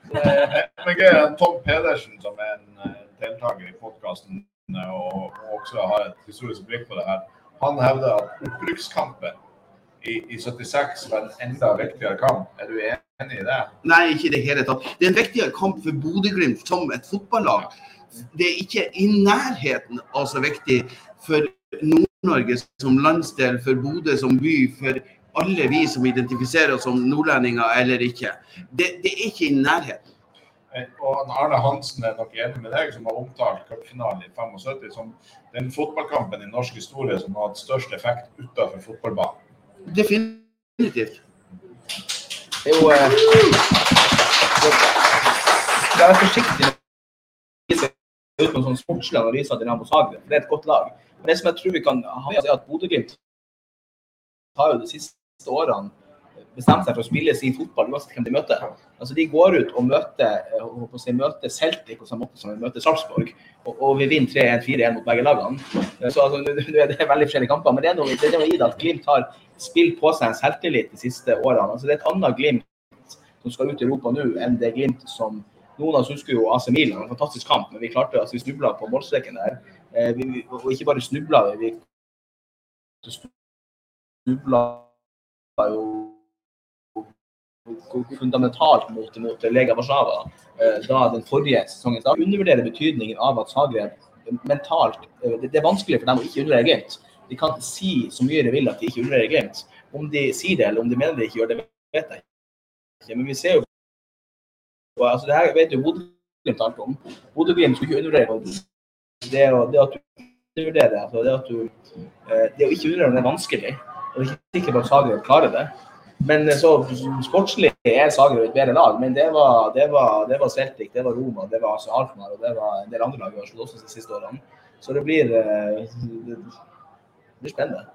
Men gøy, er Tom Pedersen, som er en eh, deltaker i podkasten og, og også har et historisk blikk på det her, han hevder at opprykkskampen i, i 76 var en enda viktigere kamp. Er du enig i det? Nei, ikke i det hele tatt. Det er en viktigere kamp for Bodø-Glimt som et fotballag. Det er ikke i nærheten av så viktig for Nord-Norge som landsdel, for Bodø som by, for alle vi som identifiserer oss som nordlendinger eller ikke. Det, det er ikke i nærheten. Eh, Og Arne Hansen er nok enig med deg, som har omtalt cupfinalen i 75 som den fotballkampen i norsk historie som har hatt størst effekt utenfor fotballbanen. Definitivt. Det er jo eh, det- Jeg er forsiktig ut på en sånn sportslig analyse av Dinamo Zagreb, for det er et godt lag. Men det som jeg tror vi kan ha med oss, er at Bodø-Glimt har jo de siste årene bestemt seg for å spille sin fotball uansett hvem de møter. Altså De går ut og møter, eh, å si, møter Celtic på samme måte som de møter Sarpsborg, og, og vi vinner 3-1-4-1 mot begge lagene. Eh, Så altså, nå er det veldig forskjellige kamper, men det er noe, det er noe i det at Glimt har spilt på seg en selvtillit de siste årene. Altså Det er et annet Glimt som skal ut i Europa nå, enn det Glimt som noen av oss husker jo AC Milan, en fantastisk kamp, men vi klarte altså vi snubla på målstreken der. Eh, vi, vi- og ikke bare snubla vi, vi snubla jo fundamentalt mot, mot Lega Warszawa eh, da den forrige sesongen. Da undervurderer betydningen av at Zagreb mentalt eh, det, det er vanskelig for dem å ikke undervurdere Glimt. De kan si så mye de vil at de ikke undervurderer Glimt. Om de sier det, eller om de mener de ikke gjør det, vet jeg ikke. Men vi ser jo altså, Det her vet jo Bodø-Glimt alt om. Bodø-Glimt skulle ikke undervurdere det, å- det at du undervurderer, altså det at du eh, Det å ikke undervurdere det er vanskelig. Og det er ikke sikker på at Zagreb klarer det. Men eh, så sportslig er Zagreb et bedre lag. Men det var, det var, det var Celtic, det var Roma, det var altså Alkmaar og det var en del andre lag vi har slått også de siste årene. Så det blir, eh, det blir spennende.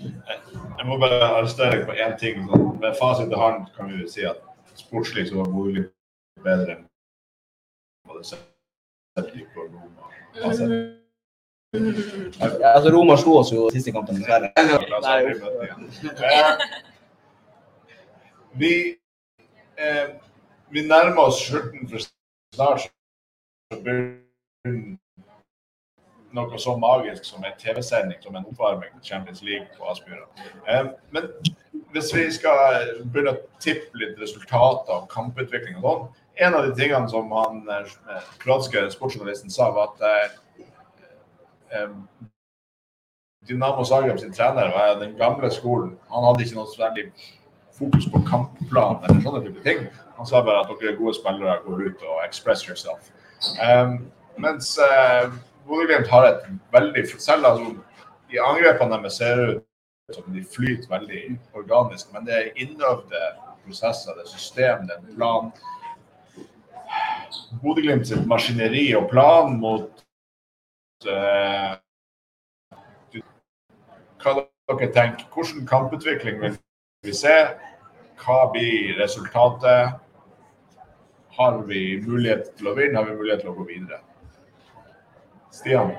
Jeg må bare arrestere deg på én ting. Med fasit i hånd kan vi si at sportslig så var Bodø-Glimt bedre enn både Celtic og Roma. Altså, Ja, altså Roma slo oss jo i siste kampen, dessverre. <laughs> Vi, eh, vi nærmer oss slutten for snart. Så begynner noe så magisk som en TV-sending, som en oppvarming til Champions League på Aspmyra. Eh, men hvis vi skal begynne å tippe litt resultater og kamputvikling og sånn, en av de tingene som han eh, sportsjournalisten sa, var at eh, eh, Dynamo Zagreb sin trener var den gamle skolen. Han hadde ikke noe særlig fokus på kampplan eller sånne type ting. Han sa bare at dere er gode spillere, går ut og express yourself. Um, mens uh, Bodø-Glimt har et veldig Selv altså, de angrepene deres ser ut som de flyter veldig organisk, men det er innøvde prosesser, det er system, det er en plan. Bodø-Glimt sitt maskineri og plan mot uh, hva dere tenker. Hvordan kamputvikling vil vi se? Hva blir resultatet? Har vi mulighet til å vinne? Har vi mulighet til å gå videre? Stian?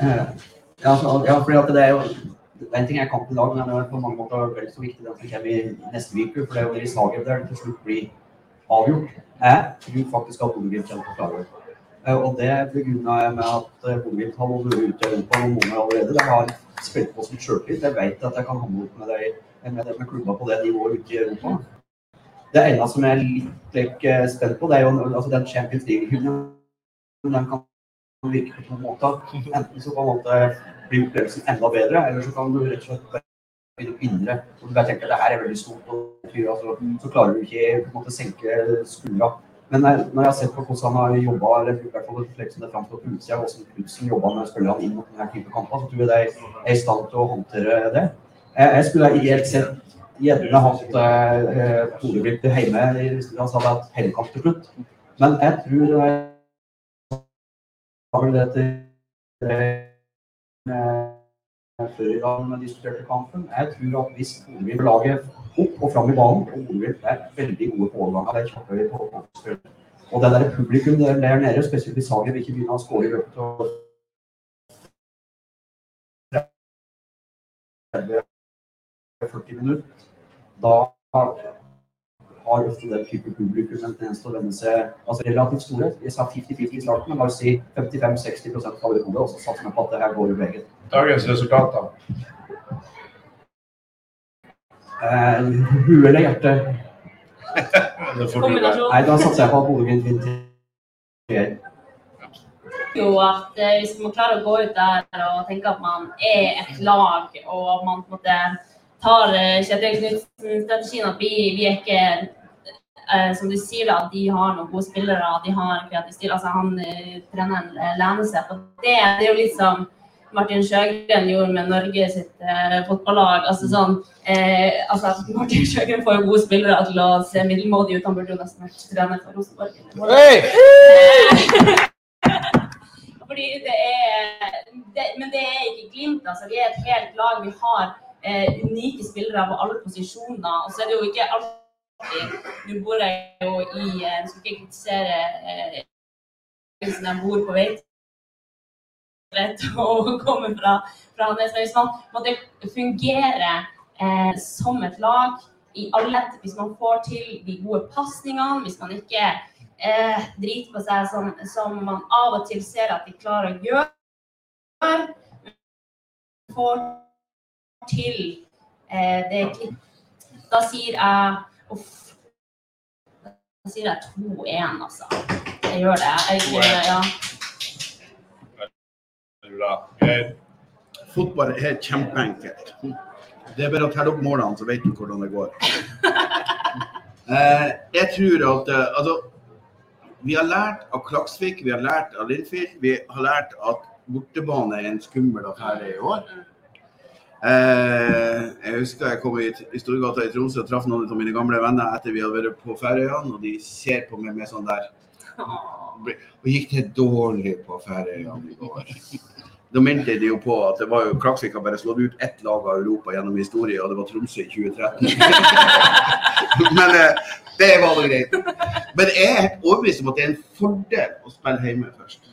Eh, Ja, så, ja, fordi at det er jo En ting er kampen i dag, men det er på mange måter vel så viktig den som kommer i neste uke. For det er jo i Zagreb der det til slutt blir avgjort. Jeg tror faktisk at Bodø-Glimt kommer til å klare det. Eh, Og det begrunna jeg med at eh, Bodø-Glimt har vært ute i Europa noen måneder allerede. De har spilt på som sjøltillit. Jeg vet at jeg kan hamle opp med, med, med klubber på det nivået ute i Europa. Det ene som jeg er litt like, spent på, det er jo altså, den Champions League-hyllen. Den kan virke på to måter. Enten så kan det bli opplevelsen enda bedre, eller så kan du rett og slett begynne å undre. Og du bare tenker det her er veldig stort, og betyr, altså, så klarer du ikke på en måte senke skuldra. Men når jeg har sett på hvordan han har jobba, eller i hvert fall slik som det framstår på utsida, hvordan Knutsen jobba med spillerne inn mot denne type kamper, så tror jeg de er i stand til å håndtere det. Jeg, jeg skulle ideelt sett gjerne hatt eh, Bodø-Glimt hjemme hvis vi hadde hatt hjemmekamp til slutt. Men jeg tror det var vel det til eh, før i dag vi diskuterte kampen. Jeg tror at hvis Bodø laget opp og fram i banen, og Bodø er veldig gode på overganger, er Og det der publikum der, der nede, spesielt hvis vil ikke begynner å skåre i løpet av 30-40 minutter, da har ofte den type publikum en tendens til å vende seg altså relativt store. Jeg sa 50-50 i starten, men la oss si 55-60 av det og så satser vi på at det her går i veien. Dagens resultat Eh, Hue eller hjerte? <laughs> Nei, da satser jeg på at Bodø-Glimt vinner. jo at eh, hvis man klarer å gå ut der og tenke at man er et lag, og man på en måte tar eh, Kjetil Knutsen-strategien at vi, vi er ikke eh, som du sier, at de har noen gode spillere, de har en kreativ stil. Altså, han eh, treneren lener seg på det. Det er jo litt som Martin Sjøgren gjorde med Norge sitt eh, fotballag. Altså sånn eh, altså, Martin Sjøgren får jo gode spillere til å se middelmådig ut. Han burde jo nesten vært trener for Rosenborg. <laughs> Fordi det er det, Men det er ikke Glimt, altså. Vi er et helt lag. Vi har eh, unike spillere på alle posisjoner. Og så er det jo ikke alltid Nå bor jeg jo i eh, skal ikke kritisere eh, jeg bor på vei til <laughs> kommer komme fra, fra Nes. Men hvis man måtte fungere eh, som et lag i alle Hvis man får til de gode pasningene, hvis man ikke eh, driter på seg som, som man av og til ser at de klarer å gjøre. Får til eh, det. Da sier jeg Uff. Da sier jeg 2-1, altså. Jeg gjør det. Jeg, 2-1. ja. Bra. Fotball er kjempeenkelt. Det er bare å telle opp målene, så vet du hvordan det går. <laughs> Eh, jeg tror at eh, altså, Vi har lært av Klaksvik, vi har lært av Lindfield, vi har lært at bortebane er en skummel affære i år. Eh, jeg husker jeg kom i, i Storgata i Tromsø og traff noen av mine gamle venner etter vi hadde vært på Færøyene, og de ser på meg med sånn der Og gikk det dårlig på Færøyene i går? Da mente de jo på at det var jo Klaksvik har bare slått ut ett lag av Europa gjennom historie, og det var Tromsø i 2013. <laughs> Men eh, det var da greit. Men jeg er overbevist om at det er en fordel å spille hjemme først.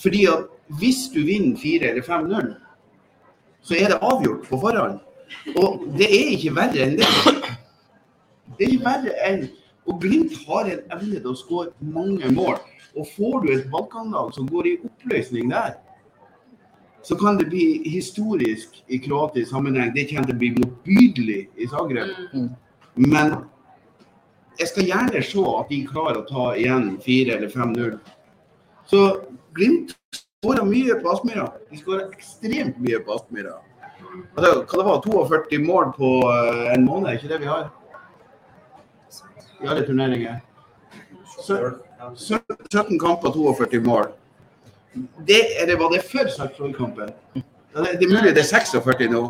Fordi at hvis du vinner 4 eller 5-0, så er det avgjort på forhånd. Og det er ikke verre enn det. Det er ikke verre enn Og Glimt har en evne til å skåre mange mål. Og får du et Balkanlag som går i oppløsning der, så kan det bli historisk i kroatisk sammenheng. Det kommer til å bli motbydelig i Zagreb. Men jeg skal gjerne se at de klarer å ta igjen 4 eller 5-0. Så Glimt skåra mye på Aspmyra. De skåra ekstremt mye på Aspmyra. Altså, hva det var 42 mål på eh, en måned, er ikke det vi har? I alle turneringer. 17 kamper, 42 mål. Det det, var det før Sarpsborg-kampen. Det, det er mulig det er 46 nå.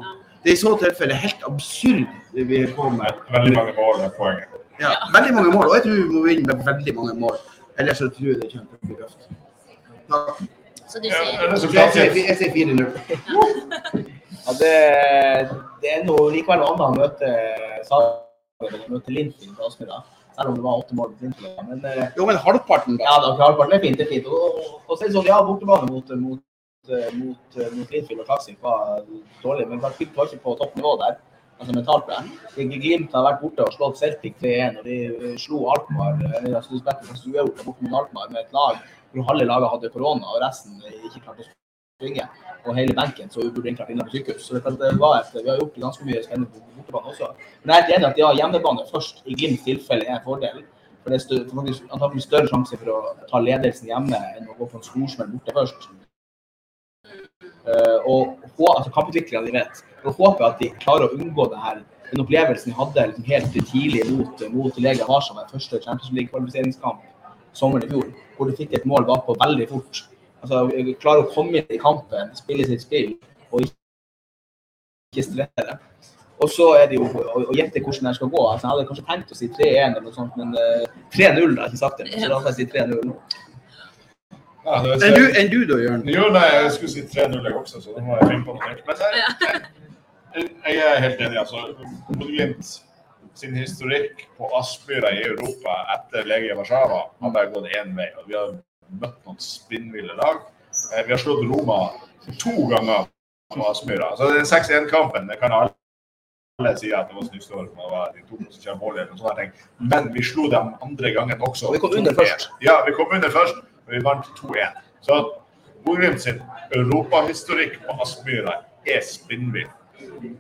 Det er i så tilfelle helt absurd det vi er på med. Veldig mange mål er poenget. Ja, veldig mange mål, og jeg tror vi må vinne med veldig mange mål. Ellers så tror jeg det kommer til å bli røft. Takk. Så du sier er jeg sier, klart? jeg sier 4-0. <laughs> Ja, det, det er noe likevel annet å møte Zagreb enn å møte Linfield på Aspmyra. Selv om det var åtte mål på Linfield. Men eh, Jo, men halvparten, da. ja, da, halvparten er fint. det er fint. Og, og, og så sånn, ja, bortebane mot, mot, eh, mot, eh, mot Linfield og Klaksvik var dårlig, men Glimt var ikke på toppnivå der. Altså mentalt. det. Glimt har vært borte og slått Celtic 3-1, og de eh, slo Alkmaar eh, altså, faktisk uavgjort borte mot Alkmaar med et lag hvor halve laget hadde korona, og resten ikke klarte å springe. Og hele benken så burde egentlig vært inne på sykehus. Så det, var et, vi har gjort ganske mye spennende på bortebane også. Men jeg er helt enig at ja, hjemmebane først i Glimts tilfelle er en fordel. For det er faktisk antagelig større sjanse for å ta ledelsen hjemme enn å gå på en storsmell borte først. Eh, og altså, kamputviklerne de vet. Og håper at de klarer å unngå det her, den opplevelsen de hadde liksom, helt tidlig mot, mot Legia Warszawa, første Champions League-kvalifiseringskamp sommeren i fjor, hvor du fikk et mål bakpå veldig fort. Altså, klare å komme inn i kampen, spille sitt spill og ikke stresse. Og så er det jo å, å gjette hvordan det skal gå. Altså, jeg hadde kanskje tenkt å si 3-1 eller noe sånt, men uh, 3-0 har jeg ikke sagt det. Så da skal jeg si 3-0. Ja, Enn du, en du da, Jørn? Jo, nei, jeg skulle si 3-0 jeg også, så da må jeg finne på noe. Men jeg, jeg, jeg er helt enig. altså. Bodø-Glimt sin historikk på Aspmyra i Europa etter Legia Warszawa har bare gått én vei. og Vi har møtt noen spinnville lag. Eh, Vi har slått Roma to ganger på Aspmyra. Så den 6-1-kampen det kan alle si at det var snusår, det var de to som kjører mål eller ting. Men vi slo dem andre gangen også. Og vi kom under først. Ja, vi kom under først, og vi vant 2-1. Så Bodø-Glimt sin europahistorikk på Aspmyra er spinnvill.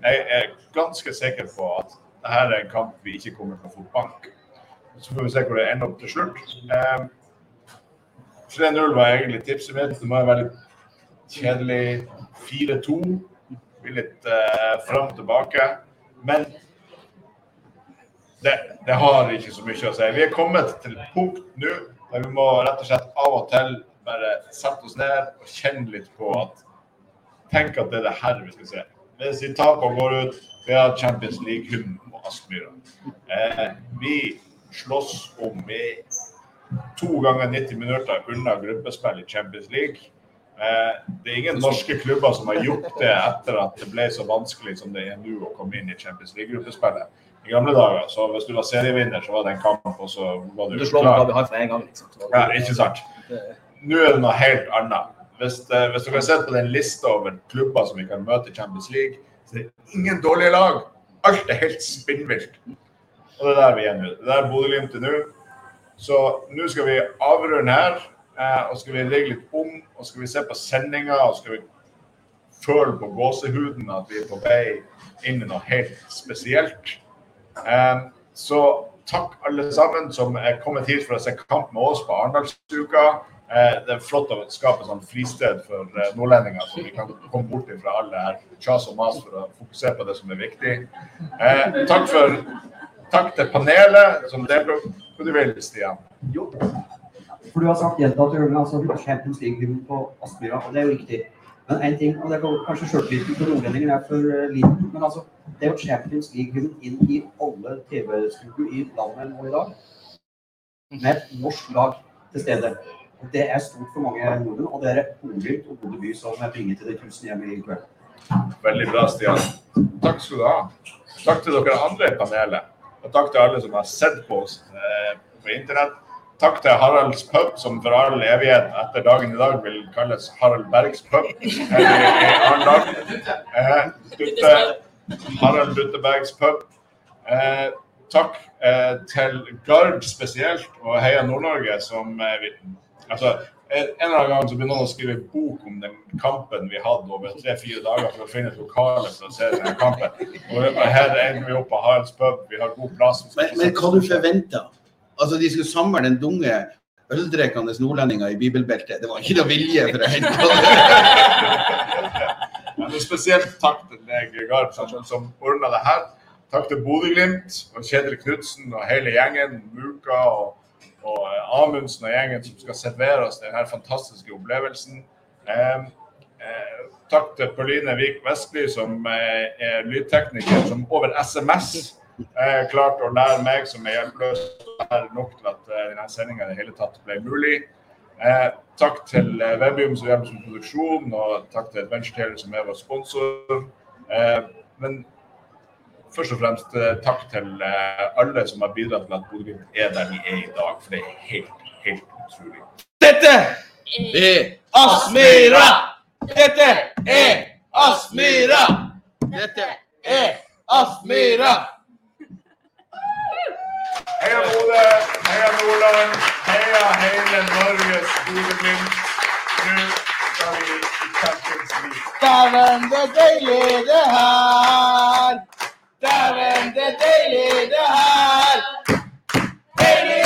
Jeg er ganske sikker på at dette er en kamp vi ikke kommer til å få bank. Så får vi se hvor det ender opp til slutt. Eh, 3-0 var egentlig tipset mitt. Det må være litt kjedelig. 4-2 blir litt eh, fram og tilbake. Men det, det har ikke så mye å si. Vi er kommet til et punkt nå der vi må rett og slett av og til bare sette oss ned og kjenne litt på at Tenk at det er det her vi skal se. Hvis vi taper og går ut, vi har Champions League-hymnen på Aspmyra. Eh, vi slåss om vi to ganger 90 minutter unna gruppespill i Champions League. Eh, det er ingen norske klubber som har gjort det etter at det ble så vanskelig som det er nå å komme inn i Champions League-gruppespillet. I gamle dager, så hvis du var serievinner, så var det en kamp, og så var du Du slår hva vi har for en gang. Liksom. Ja, ikke sant? Nå er det noe helt annet. Hvis, eh, hvis du kan se på den lista over klubber som vi kan møte i Champions League, så er det ingen dårlige lag. Alt er helt spinnvilt. Og det er der vi er nå. Det er Bodø-Glimt til nå. Så nå skal vi avrunde her, eh, og skal vi ligge litt om, og skal vi se på sendinga, og skal vi føle på gåsehuden at vi er på vei inn i noe helt spesielt. Eh, så takk alle sammen som er kommet hit for å se kamp med oss på Arendalsuka. Eh, det er flott å skape sånn fristed for eh, nordlendinger, så vi kan komme bort fra alle her tjas og mas for å fokusere på det som er viktig. Eh, takk, for, takk til panelet som deltok. Hva du vil Stian? Jo. For du har sagt gjentatte ganger altså Champions League på Aspmyra, og det er jo riktig. Men en ting, og det er kanskje sjøltilliten for nordlendinger er for eh, liten, men altså, det er jo Champions League inn i alle TV-studio i landet nå i dag. Med et norsk lag til stede. Det er stort for mange nordmenn, og det er Bodø og Bodø by som bringer til det tusen hjem i kveld. Veldig bra, Stian. Takk skal du ha. Takk til dere andre i panelet. Og takk til alle som har sett på oss eh, på internett. Takk til Haralds pub, som for all evighet etter dagen i dag vil kalles Harald Bergs pub <laughs> Eh, Dutte, Harald Duttebergs pub. Eh, takk eh, til Gard spesielt, og Heia Nord-Norge, som eh, vi, altså, en eller annen gang så blir noen å skrive bok om den kampen vi hadde over tre-fire dager for å finne et lokale for å se den kampen. Og her ender vi opp på Haralds pub, vi har god plass. Men, men hva du forventa? Altså, de skulle samle den dunge øldrikkende nordlendinger i bibelbeltet. Det var ikke noe vilje for å hente det er spesielt takk til deg, Garp, som, som ordna det her. Takk til Bodø-Glimt og Kjetil Knutsen og hele gjengen, Muka og, og eh, Amundsen og gjengen som skal servere oss denne fantastiske opplevelsen. Eh, takk til Pauline Vik Vestby, som eh, er lydtekniker, som over SMS klarte å lære meg, som er hjelpeløs, nok til at denne sendinga i det hele tatt ble mulig. Takk til Webium som hjelper med produksjon, og takk til Adventure Taylor som er vår sponsor. Men først og fremst eh, takk til eh, alle som har bidratt til at Bodø-Glimt er der vi er i dag, for det er helt, helt utrolig. Dette er Aspmyra! Dette er Aspmyra! Dette Er Aspmyra! Heia Bodø, heia Nordland, heia hele Norges Bodø-Glimt. Nå skal vi i Champions League. Dæven, det er deilig det her. Davende deli de hal. Deli